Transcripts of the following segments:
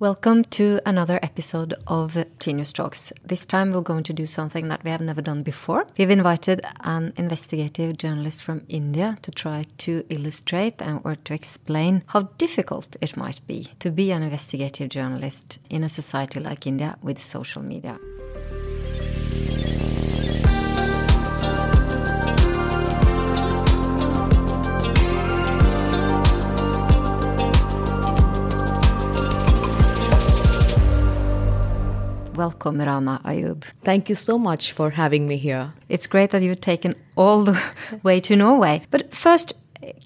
Welcome to another episode of Tinius Talks. This time we're going to do something that we have never done before. We've invited an investigative journalist from India to try to illustrate and or to explain how difficult it might be to be an investigative journalist in a society like India with social media. Welcome, Rana Ayub. Thank you so much for having me here. It's great that you've taken all the way to Norway. But first,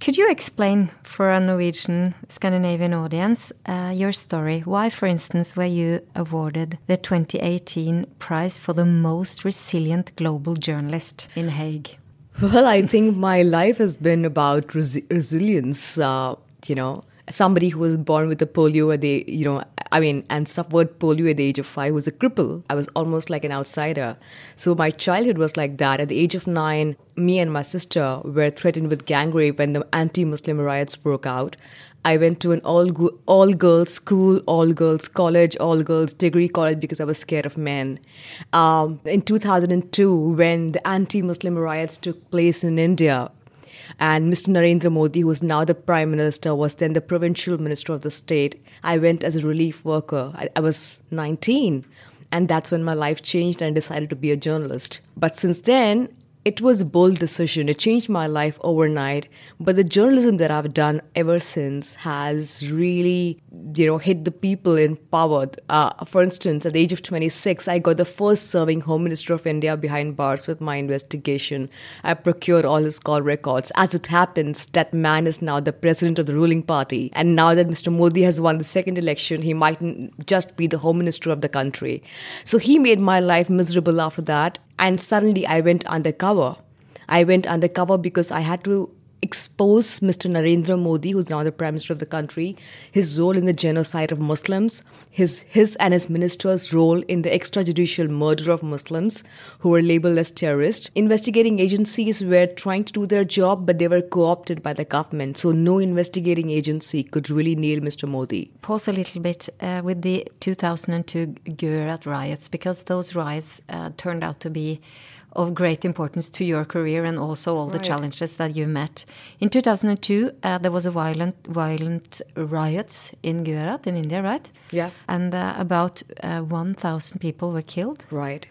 could you explain for a Norwegian Scandinavian audience uh, your story? Why, for instance, were you awarded the 2018 prize for the most resilient global journalist in Hague? Well, I think my life has been about resi resilience. Uh, you know, somebody who was born with a polio at the, you know, I mean, and suffered polio at the age of five was a cripple. I was almost like an outsider. So my childhood was like that. At the age of nine, me and my sister were threatened with gang rape when the anti-Muslim riots broke out. I went to an all all girls school, all girls college, all girls degree college because I was scared of men. Um, in 2002, when the anti-Muslim riots took place in India, and Mr. Narendra Modi, who is now the Prime Minister, was then the provincial minister of the state. I went as a relief worker. I, I was 19. And that's when my life changed and I decided to be a journalist. But since then, it was a bold decision. It changed my life overnight. But the journalism that I've done ever since has really, you know, hit the people in power. Uh, for instance, at the age of 26, I got the first serving Home Minister of India behind bars with my investigation. I procured all his call records. As it happens, that man is now the president of the ruling party. And now that Mr. Modi has won the second election, he might just be the Home Minister of the country. So he made my life miserable after that and suddenly I went undercover. I went undercover because I had to expose Mr. Narendra Modi, who's now the Prime Minister of the country, his role in the genocide of Muslims, his, his and his minister's role in the extrajudicial murder of Muslims who were labeled as terrorists. Investigating agencies were trying to do their job, but they were co opted by the government. So no investigating agency could really nail Mr. Modi. Pause a little bit uh, with the 2002 Gujarat riots, because those riots uh, turned out to be of great importance to your career and also all the right. challenges that you met. In 2002, uh, there was a violent violent riots in Gujarat in India, right? Yeah. And uh, about uh, 1,000 people were killed. Right.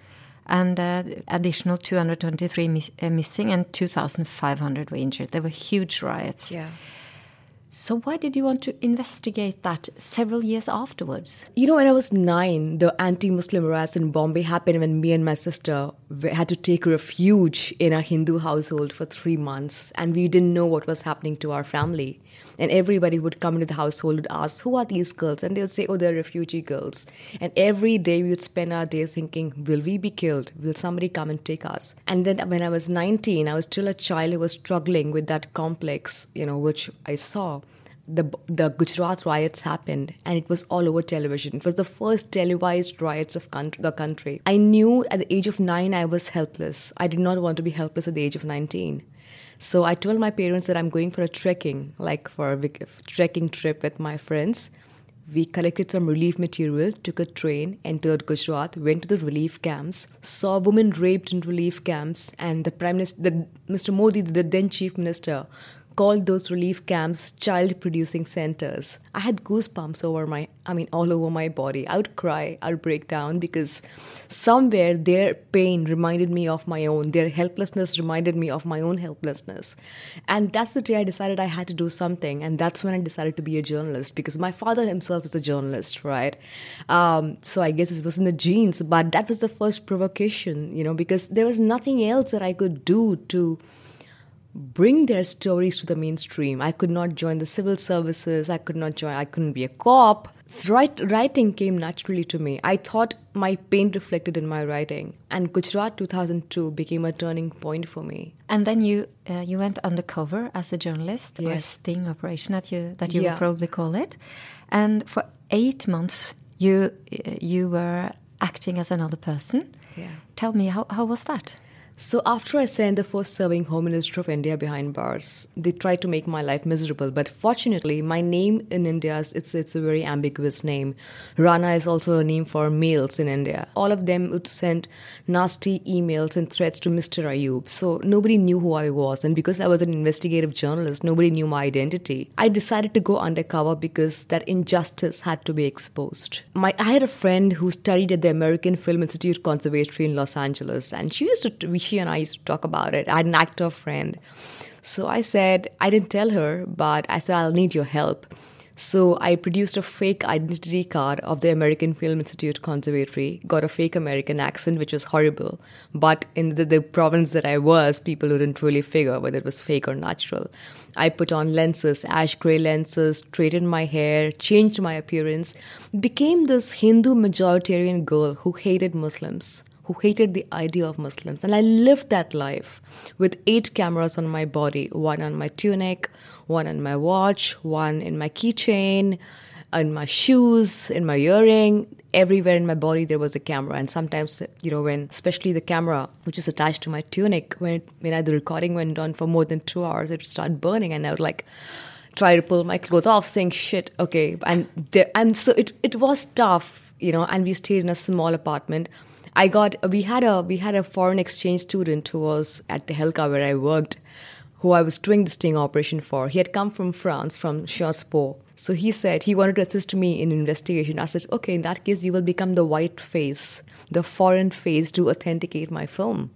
And uh, additional 223 miss uh, missing and 2,500 were injured. There were huge riots. Yeah. So, why did you want to investigate that several years afterwards? You know, when I was nine, the anti Muslim riots in Bombay happened when me and my sister had to take refuge in a Hindu household for three months, and we didn't know what was happening to our family. And everybody would come into the household would ask, Who are these girls? And they would say, Oh, they're refugee girls. And every day we would spend our days thinking, Will we be killed? Will somebody come and take us? And then when I was 19, I was still a child who was struggling with that complex, you know, which I saw the the Gujarat riots happened, and it was all over television. It was the first televised riots of country, the country. I knew at the age of nine I was helpless. I did not want to be helpless at the age of nineteen. So I told my parents that I'm going for a trekking, like for a big trekking trip with my friends. We collected some relief material, took a train, entered Gujarat, went to the relief camps, saw women raped in relief camps, and the Prime Minister, the, Mr. Modi, the then Chief Minister, called those relief camps child producing centers. I had goosebumps over my, I mean, all over my body. I would cry, I would break down because somewhere their pain reminded me of my own, their helplessness reminded me of my own helplessness. And that's the day I decided I had to do something. And that's when I decided to be a journalist because my father himself is a journalist, right? Um, so I guess it was in the genes, but that was the first provocation, you know, because there was nothing else that I could do to bring their stories to the mainstream. I could not join the civil services. I could not join. I couldn't be a cop. Write, writing came naturally to me. I thought my pain reflected in my writing, and Gujarat 2002 became a turning point for me. And then you uh, you went undercover as a journalist, yes. or a sting operation that you that you yeah. would probably call it. And for eight months, you you were acting as another person. Yeah. Tell me how how was that? So after I sent the first serving Home Minister of India behind bars, they tried to make my life miserable. But fortunately, my name in India is it's it's a very ambiguous name. Rana is also a name for males in India. All of them would send nasty emails and threats to Mr. Ayub. So nobody knew who I was, and because I was an investigative journalist, nobody knew my identity. I decided to go undercover because that injustice had to be exposed. My I had a friend who studied at the American Film Institute Conservatory in Los Angeles, and she used to she and I used to talk about it. I had an actor friend. So I said, I didn't tell her, but I said, I'll need your help. So I produced a fake identity card of the American Film Institute Conservatory, got a fake American accent, which was horrible. But in the, the, province that I was, people wouldn't really figure whether it was fake or natural. I put on lenses, ash gray lenses, straightened my hair, changed my appearance, became this Hindu majoritarian girl who hated Muslims who hated the idea of Muslims. And I lived that life with eight cameras on my body one on my tunic, one on my watch, one in my keychain, in my shoes, in my earring. Everywhere in my body there was a camera, and sometimes, you know, when especially the camera which is attached to my tunic, when when the recording went on for more than two hours, it would start burning, and I would like try to pull my clothes off, saying shit, okay, and there, and so it it was tough, you know, and we stayed in a small apartment I got we had a we had a foreign exchange student who was at Tehelka where I worked, who I was doing the sting operation for. He had come from France, from Sciences Po. So he said he wanted to assist me in investigation. I said, okay, in that case, you will become the white face, the foreign face to authenticate my film.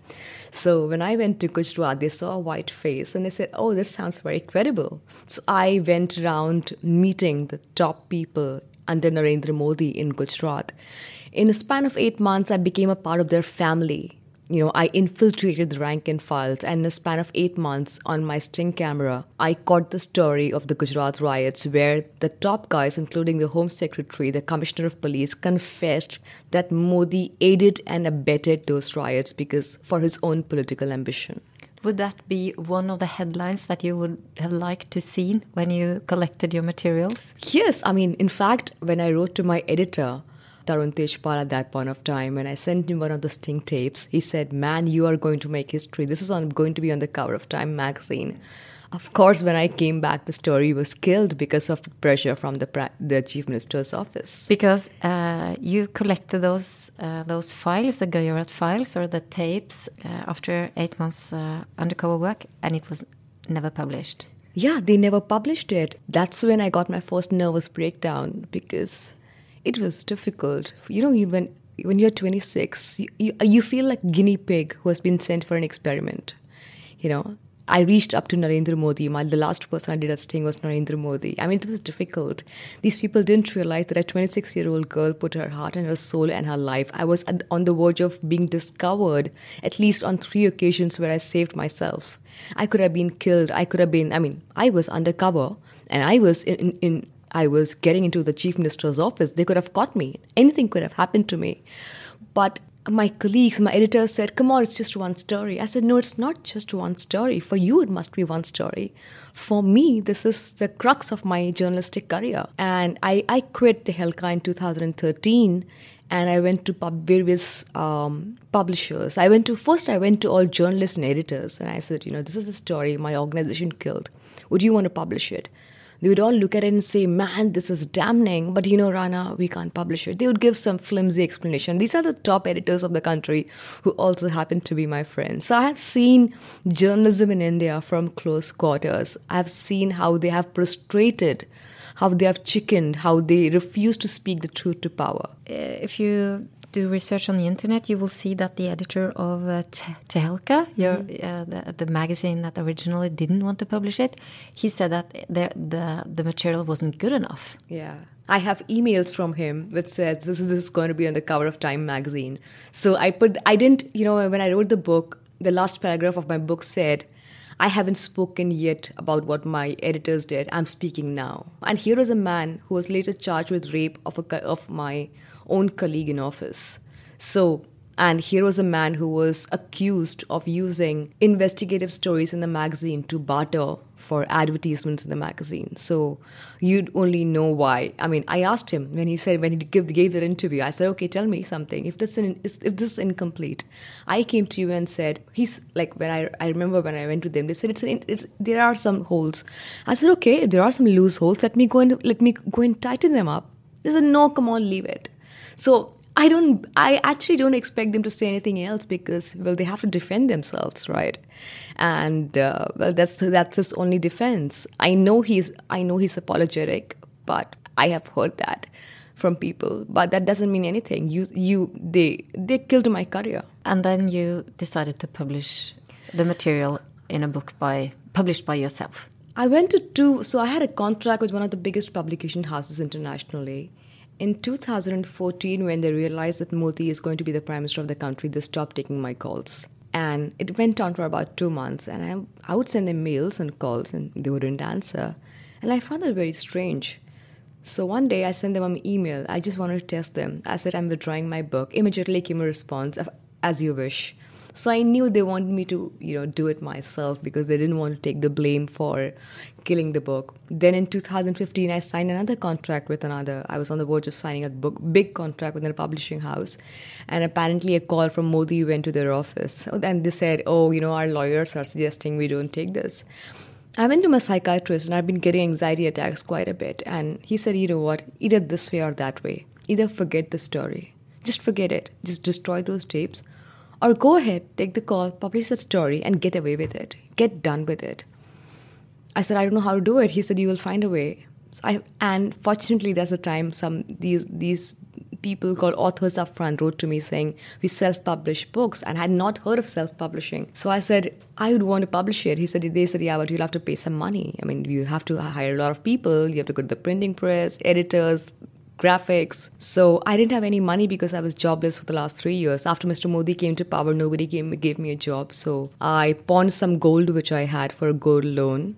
So when I went to Gujarat, they saw a white face and they said, oh, this sounds very credible. So I went around meeting the top people under Narendra Modi in Gujarat in a span of eight months, I became a part of their family. You know, I infiltrated the rank and files, and in a span of eight months on my Sting camera, I caught the story of the Gujarat riots where the top guys, including the Home Secretary, the Commissioner of Police, confessed that Modi aided and abetted those riots because for his own political ambition. Would that be one of the headlines that you would have liked to see when you collected your materials? Yes, I mean, in fact, when I wrote to my editor, Tarun Tejpal at that point of time. and I sent him one of the Sting tapes, he said, Man, you are going to make history. This is on, going to be on the cover of Time magazine. Of course, when I came back, the story was killed because of pressure from the the chief minister's office. Because uh, you collected those uh, those files, the Gujarat files or the tapes, uh, after eight months uh, undercover work, and it was never published. Yeah, they never published it. That's when I got my first nervous breakdown because it was difficult. You know, even when you're 26, you, you, you feel like guinea pig who has been sent for an experiment. You know, I reached up to Narendra Modi. My, the last person I did a sting was Narendra Modi. I mean, it was difficult. These people didn't realize that a 26 year old girl put her heart and her soul and her life. I was on the verge of being discovered at least on three occasions where I saved myself. I could have been killed. I could have been, I mean, I was undercover and I was in, in, in I was getting into the chief minister's office, they could have caught me. Anything could have happened to me. But my colleagues, my editors said, Come on, it's just one story. I said, No, it's not just one story. For you, it must be one story. For me, this is the crux of my journalistic career. And I, I quit Tehelka in 2013 and I went to pub- various um, publishers. I went to first. I went to all journalists and editors, and I said, you know, this is the story my organization killed. Would you want to publish it? They would all look at it and say, Man, this is damning, but you know, Rana, we can't publish it. They would give some flimsy explanation. These are the top editors of the country who also happen to be my friends. So I have seen journalism in India from close quarters. I have seen how they have prostrated, how they have chickened, how they refuse to speak the truth to power. If you do research on the internet, you will see that the editor of uh, Tehelka, your, mm. uh, the, the, magazine that originally didn't want to publish it, he said that the, the, the material wasn't good enough. Yeah. I have emails from him which says this is, this is going to be on the cover of Time magazine. So I put, I didn't, you know, when I wrote the book, the last paragraph of my book said, I haven't spoken yet about what my editors did. I'm speaking now. And here is a man who was later charged with rape of, a, of my own colleague in office. So, and here was a man who was accused of using investigative stories in the magazine to barter for advertisements in the magazine. So you'd only know why. I mean, I asked him when he said when he gave, gave that interview. I said, "Okay, tell me something. If this in, if this is incomplete, I came to you and said he's like when I I remember when I went to them, they said it's an, it's there are some holes. I said, okay, if there are some loose holes. Let me go and let me go and tighten them up. They said, no, come on, leave it. So I don't. I actually don't expect them to say anything else because well, they have to defend themselves, right? And uh, well, that's that's his only defense. I know he's. I know he's apologetic, but I have heard that from people. But that doesn't mean anything. You you they they killed my career. And then you decided to publish the material in a book by published by yourself. I went to two. So I had a contract with one of the biggest publication houses internationally in 2014, when they realized that Modi is going to be the prime minister of the country, they stopped taking my calls. And it went on for about two months. And I, I would send them mails and calls, and they wouldn't answer. And I found that very strange. So one day I sent them an email. I just wanted to test them. I said, I'm withdrawing my book. Immediately came a response, of, as you wish. So I knew they wanted me to, you know, do it myself because they didn't want to take the blame for killing the book. Then in 2015, I signed another contract with another. I was on the verge of signing a book, big contract with a publishing house, and apparently a call from Modi went to their office, and they said, "Oh, you know, our lawyers are suggesting we don't take this." I went to my psychiatrist and I've been getting anxiety attacks quite a bit. And he said, you know what, either this way or that way. Either forget the story. Just forget it. Just destroy those tapes or go ahead, take the call, publish the story, and get away with it. Get done with it. I said, I don't know how to do it. He said, You will find a way. So I, and fortunately, there's a time some these these people called authors up front wrote to me saying we self-publish books and had not heard of self-publishing. So I said I would want to publish it. He said they said yeah, but you'll have to pay some money. I mean, you have to hire a lot of people. You have to go to the printing press, editors, graphics. So I didn't have any money because I was jobless for the last three years. After Mr. Modi came to power, nobody gave me a job. So I pawned some gold which I had for a gold loan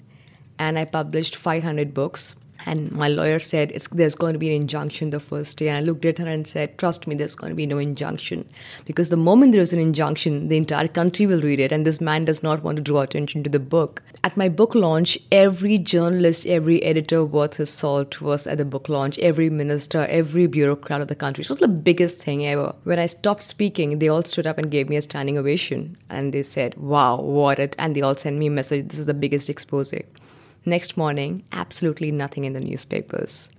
and I published 500 books. And my lawyer said, There's going to be an injunction the first day. And I looked at her and said, Trust me, there's going to be no injunction. Because the moment there's an injunction, the entire country will read it. And this man does not want to draw attention to the book. At my book launch, every journalist, every editor worth his salt was at the book launch. Every minister, every bureaucrat of the country. It was the biggest thing ever. When I stopped speaking, they all stood up and gave me a standing ovation. And they said, Wow, what it. And they all sent me a message this is the biggest expose. Next morning, absolutely nothing in the newspapers.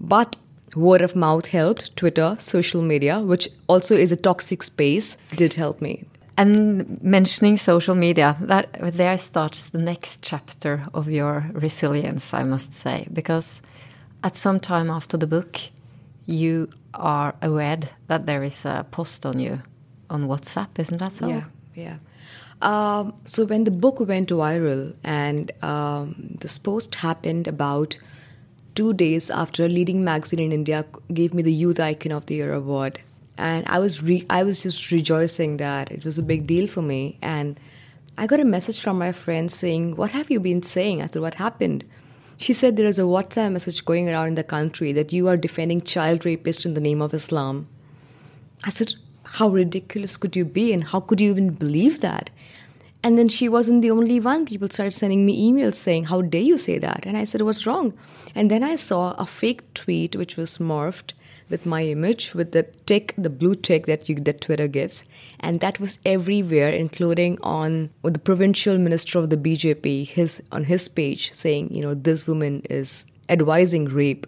But word of mouth helped, Twitter, social media, which also is a toxic space, did help me. And mentioning social media, that there starts the next chapter of your resilience, I must say, because at some time after the book, you are aware that there is a post on you on WhatsApp, isn't that so? Yeah, yeah. Um, so when the book went viral, and um, this post happened about two days after a leading magazine in India gave me the Youth Icon of the Year award, and I was re- I was just rejoicing that it was a big deal for me, and I got a message from my friend saying, "What have you been saying?" I said, "What happened?" She said there is a WhatsApp message going around in the country that you are defending child rapists in the name of Islam. I said, how ridiculous could you be and how could you even believe that? And then she wasn't the only one. People started sending me emails saying how dare you say that? And i said what's wrong? And then i saw a fake tweet which was morphed with my image with the tick the blue tick that you that twitter gives. And that was everywhere including on the provincial minister of the bjp his on his page saying you know this woman is advising rape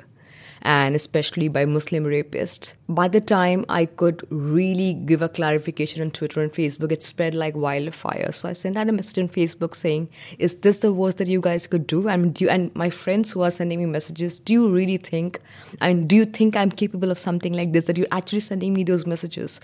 and especially by Muslim rapists. By the time I could really give a clarification on Twitter and Facebook, it spread like wildfire. So I sent out a message on Facebook saying, "Is this the worst that you guys could do?" And do you, and my friends who are sending me messages, do you really think? And do you think I'm capable of something like this? That you're actually sending me those messages?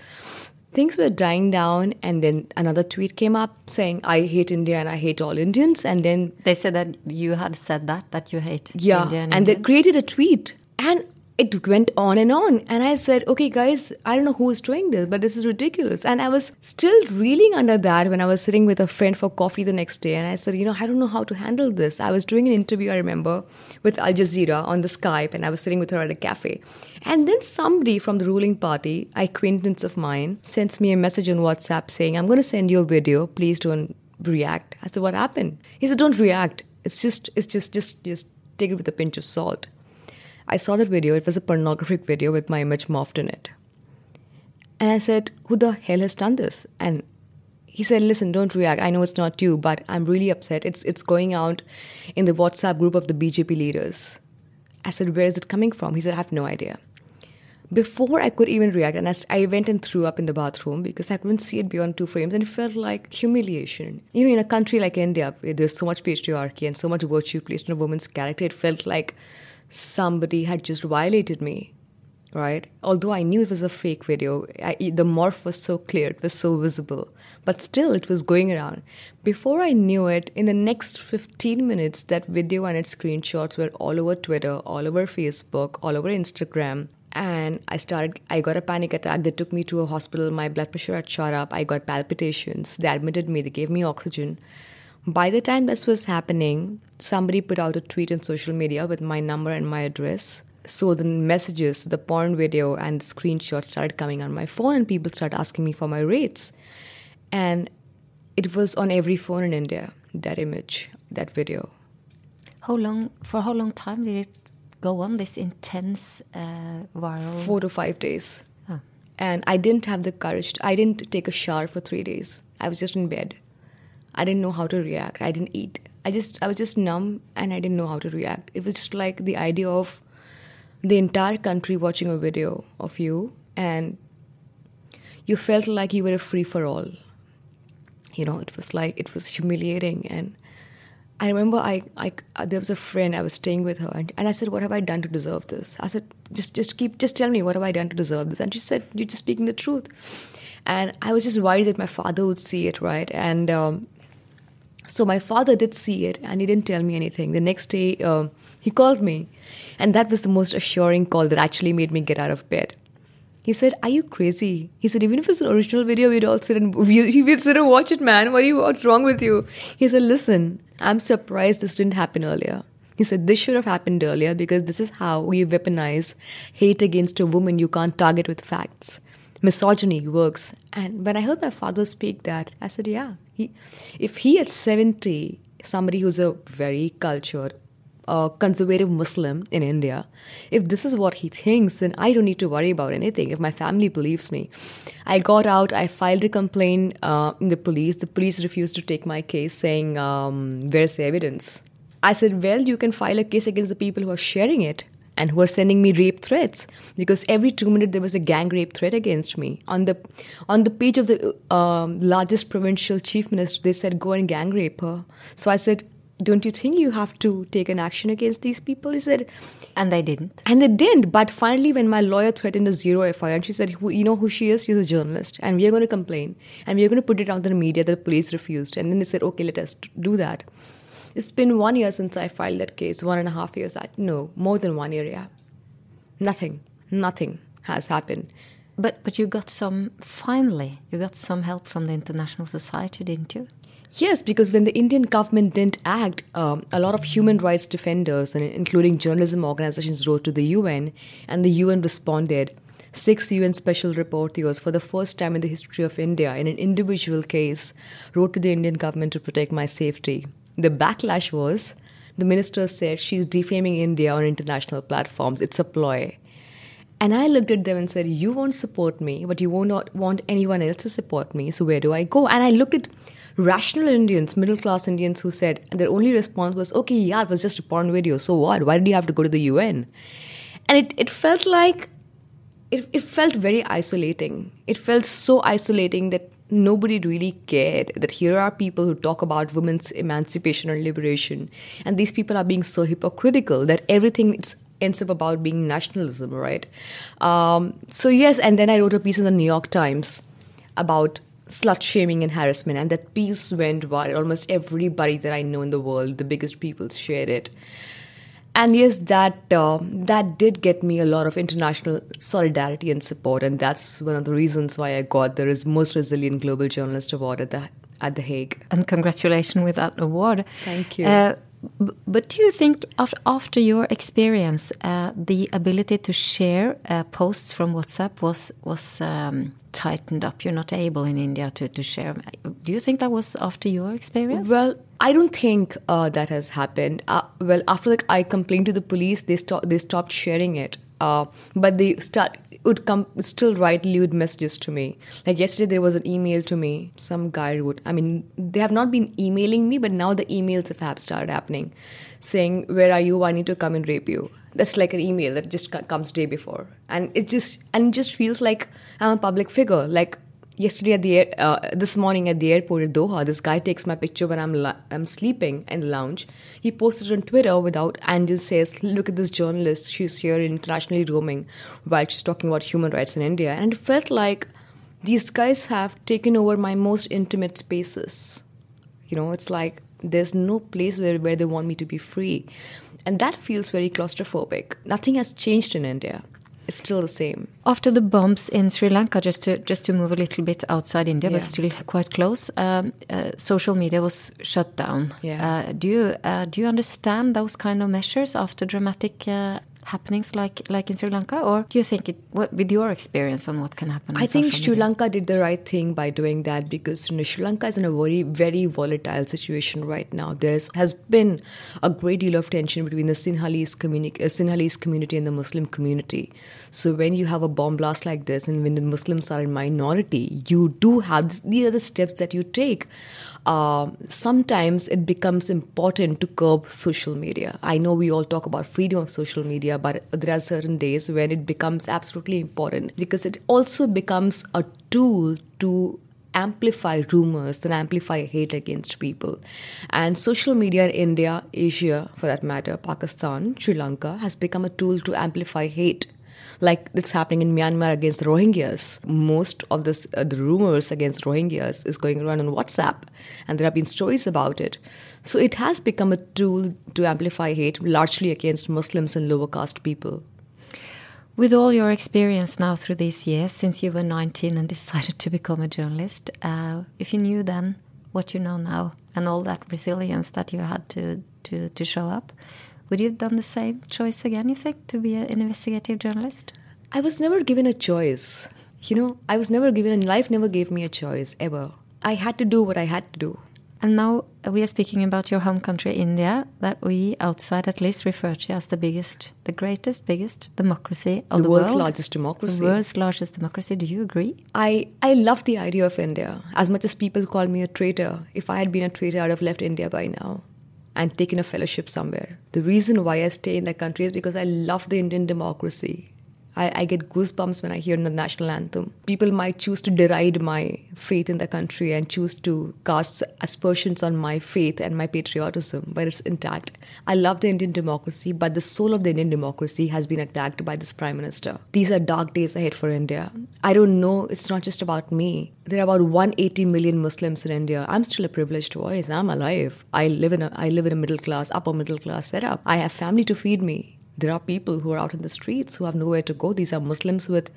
things were dying down and then another tweet came up saying i hate india and i hate all indians and then they said that you had said that that you hate yeah india and, and they created a tweet and it went on and on. And I said, okay, guys, I don't know who is doing this, but this is ridiculous. And I was still reeling under that when I was sitting with a friend for coffee the next day. And I said, you know, I don't know how to handle this. I was doing an interview, I remember, with Al Jazeera on the Skype, and I was sitting with her at a cafe. And then somebody from the ruling party, acquaintance of mine, sends me a message on WhatsApp saying, I'm going to send you a video. Please don't react. I said, what happened? He said, don't react It's just, it's just, just, just take it with a pinch of salt. I saw that video. It was a pornographic video with my image morphed in it. And I said, Who the hell has done this? And he said, Listen, don't react. I know it's not you, but I'm really upset. It's, it's going out in the WhatsApp group of the BJP leaders. I said, Where is it coming from? He said, I have no idea. Before I could even react, and I I went and threw up in the bathroom because I couldn't see it beyond two frames, and it felt like humiliation. You know, in a country like India, where there's so much patriarchy and so much virtue placed on a woman's character, it felt like somebody had just violated me right? Although I knew it was a fake video, I, the morph was so clear, it was so visible, but still it was going around. Before I knew it, in the next 15 minutes, that video and its screenshots were all over Twitter, all over Facebook, all over Instagram. And I started, I got a panic attack. They took me to a hospital. My blood pressure had shot up. I got palpitations. They admitted me. They gave me oxygen. By the time this was happening, somebody put out a tweet on social media with my number and my address so the messages, the porn video, and the screenshots started coming on my phone, and people started asking me for my rates. And it was on every phone in India, that image, that video. How long, for how long time did it go on, this intense uh, viral? Four to five days. Oh. And I didn't have the courage, to, I didn't take a shower for three days. I was just in bed. I didn't know how to react. I didn't eat. I just I was just numb and I didn't know how to react. It was just like the idea of the entire country watching a video of you and you felt like you were a free for all you know it was like it was humiliating and i remember I, I there was a friend i was staying with her and, and i said what have i done to deserve this i said just just keep just tell me what have i done to deserve this and she said you're just speaking the truth and i was just worried that my father would see it right and um, so my father did see it and he didn't tell me anything the next day uh, he called me, and that was the most assuring call that actually made me get out of bed. He said, Are you crazy? He said, Even if it's an original video, we'd all sit and we would sit and watch it, man. What are you what's wrong with you? He said, Listen, I'm surprised this didn't happen earlier. He said, This should have happened earlier because this is how we weaponize hate against a woman you can't target with facts. Misogyny works. And when I heard my father speak that, I said, Yeah. If he at 70, somebody who's a very cultured, a conservative Muslim in India, if this is what he thinks, then I don't need to worry about anything. If my family believes me, I got out, I filed a complaint uh, in the police. The police refused to take my case, saying, um, Where's the evidence? I said, Well, you can file a case against the people who are sharing it and who are sending me rape threats because every two minutes there was a gang rape threat against me on the on the page of the um, largest provincial chief minister they said go and gang rape her so i said don't you think you have to take an action against these people? He said, and they didn't. And they didn't. But finally, when my lawyer threatened a zero FIR, and she said, you know who she is? She's a journalist, and we are going to complain, and we are going to put it out in the media. that The police refused, and then they said, okay, let us do that. It's been one year since I filed that case. One and a half years. No, more than one year. Yeah, nothing, nothing has happened. But but you got some finally. You got some help from the international society, didn't you? Yes, because when the Indian government didn't act, um, a lot of human rights defenders, and including journalism organizations, wrote to the UN, and the UN responded. Six UN special rapporteurs, for the first time in the history of India, in an individual case, wrote to the Indian government to protect my safety. The backlash was the minister said she's defaming India on international platforms. It's a ploy. And I looked at them and said, You won't support me, but you won't want anyone else to support me. So where do I go? And I looked at rational Indians, middle class Indians who said, and their only response was, okay, yeah, it was just a porn video, so what? Why did you have to go to the UN? And it, it felt like, it, it felt very isolating. It felt so isolating that nobody really cared that here are people who talk about women's emancipation and liberation, and these people are being so hypocritical that everything ends up about being nationalism, right? Um, so, yes, and then I wrote a piece in the New York Times about slut shaming and harassment, and that piece went viral. Almost everybody that I know in the world, the biggest people, shared it. And yes, that uh, that did get me a lot of international solidarity and support, and that's one of the reasons why I got the most resilient global journalist award at the at the Hague. And congratulations with that award. Thank you. Uh, but do you think after, your experience, uh, the ability to share uh, posts from WhatsApp was was um, tightened up? You're not able in India to, to share. Do you think that was after your experience? Well, I don't think uh, that has happened. Uh, well, after like, I complained to the police, they stopped they stopped sharing it. Uh, but they start would come still write lewd messages to me. Like yesterday, there was an email to me. Some guy wrote. I mean, they have not been emailing me, but now the emails have started happening, saying, "Where are you? I need to come and rape you." That's like an email that just comes day before, and it just and it just feels like I'm a public figure. Like yesterday at the air, uh, this morning at the airport at Doha, this guy takes my picture when I'm I'm sleeping in the lounge. He posted it on Twitter without and just says, "Look at this journalist. She's here internationally roaming while she's talking about human rights in India." And it felt like these guys have taken over my most intimate spaces. You know, it's like there's no place where, where they want me to be free. And that feels very claustrophobic. Nothing has changed in India it's still the same. After the bombs in Sri Lanka, just to just to move a little bit outside India, yeah. but still quite close, um, uh, social media was shut down. Yeah. Uh, do you uh, do you understand those kind of measures after dramatic uh, happenings like like in Sri Lanka, or do you think it, what, with your experience on what can happen? I think Sri Lanka did the right thing by doing that because you know, Sri Lanka is in a very very volatile situation right now. There has been a great deal of tension between the Sinhalese, communi- uh, Sinhalese community and the Muslim community. So when you have a bomb blast like this, and when the Muslims are in minority, you do have this, these are the steps that you take. Uh, sometimes it becomes important to curb social media. I know we all talk about freedom of social media, but there are certain days when it becomes absolutely important because it also becomes a tool to amplify rumors and amplify hate against people. And social media in India, Asia for that matter, Pakistan, Sri Lanka has become a tool to amplify hate like it's happening in Myanmar against the Rohingyas. Most of this, uh, the rumors against Rohingyas is going around on WhatsApp, and there have been stories about it. So it has become a tool to amplify hate, largely against Muslims and lower caste people. With all your experience now through these years, since you were 19 and decided to become a journalist, uh, if you knew then what you know now and all that resilience that you had to, to, to show up, would you have done the same choice again, you think, to be an investigative journalist? I was never given a choice. You know, I was never given, and life never gave me a choice, ever. I had to do what I had to do. And now we are speaking about your home country, India, that we outside at least refer to as the biggest, the greatest, biggest democracy of the, the world's world. largest democracy. The world's largest democracy. Do you agree? I, I love the idea of India. As much as people call me a traitor, if I had been a traitor, I'd have left India by now and taken a fellowship somewhere. The reason why I stay in that country is because I love the Indian democracy. I, I, get goosebumps when I hear the national anthem. People might choose to deride my faith in the country and choose to cast aspersions on my faith and my patriotism, but it's intact. I love the Indian democracy, but the soul of the Indian democracy has been attacked by this prime minister. These are dark days ahead for India. I don't know, it's not just about me. There are about 180 million Muslims in India. I'm still a privileged voice. I'm alive. I live in a I live in a middle class, upper middle class setup. I have family to feed me there are people who are out in the streets who have nowhere to go. These are Muslims with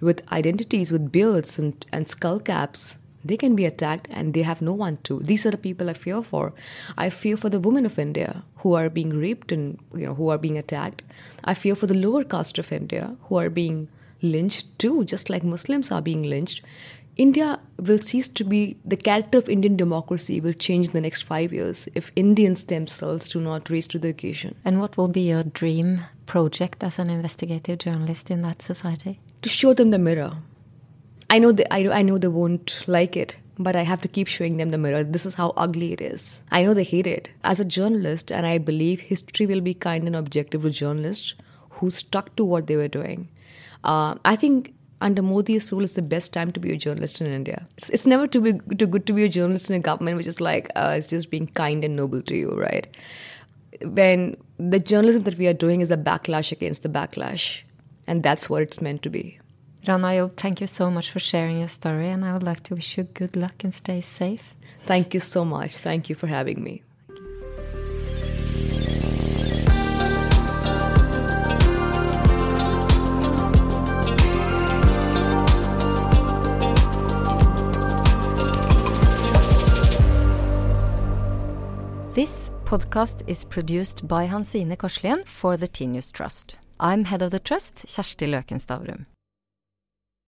with identities, with beards and, and skull caps. They can be attacked and they have no one to. These are the people I fear for. I fear for the women of India who are being raped and you know who are being attacked. I fear for the lower caste of India who are being lynched too, just like Muslims are being lynched. India will cease to be the character of Indian democracy will change in the next five years if Indians themselves do not raise to the occasion. And what will be your dream project as an investigative journalist in that society? To show them the mirror. I know they, I, I know they won't like it, but I have to keep showing them the mirror. This is how ugly it is. I know they hate it. As a journalist, and I believe history will be kind and objective to journalists who stuck to what they were doing. Uh, I think under Modi's rule, it's the best time to be a journalist in India. It's, it's never too, big, too good to be a journalist in a government which is like, uh, it's just being kind and noble to you, right? When the journalism that we are doing is a backlash against the backlash, and that's what it's meant to be. Rana thank you so much for sharing your story, and I would like to wish you good luck and stay safe. Thank you so much. Thank you for having me. Podcast is produced by Hansine Korslien for the Tinius Trust. I'm head of the trust, Kjersti Løken Stavrum.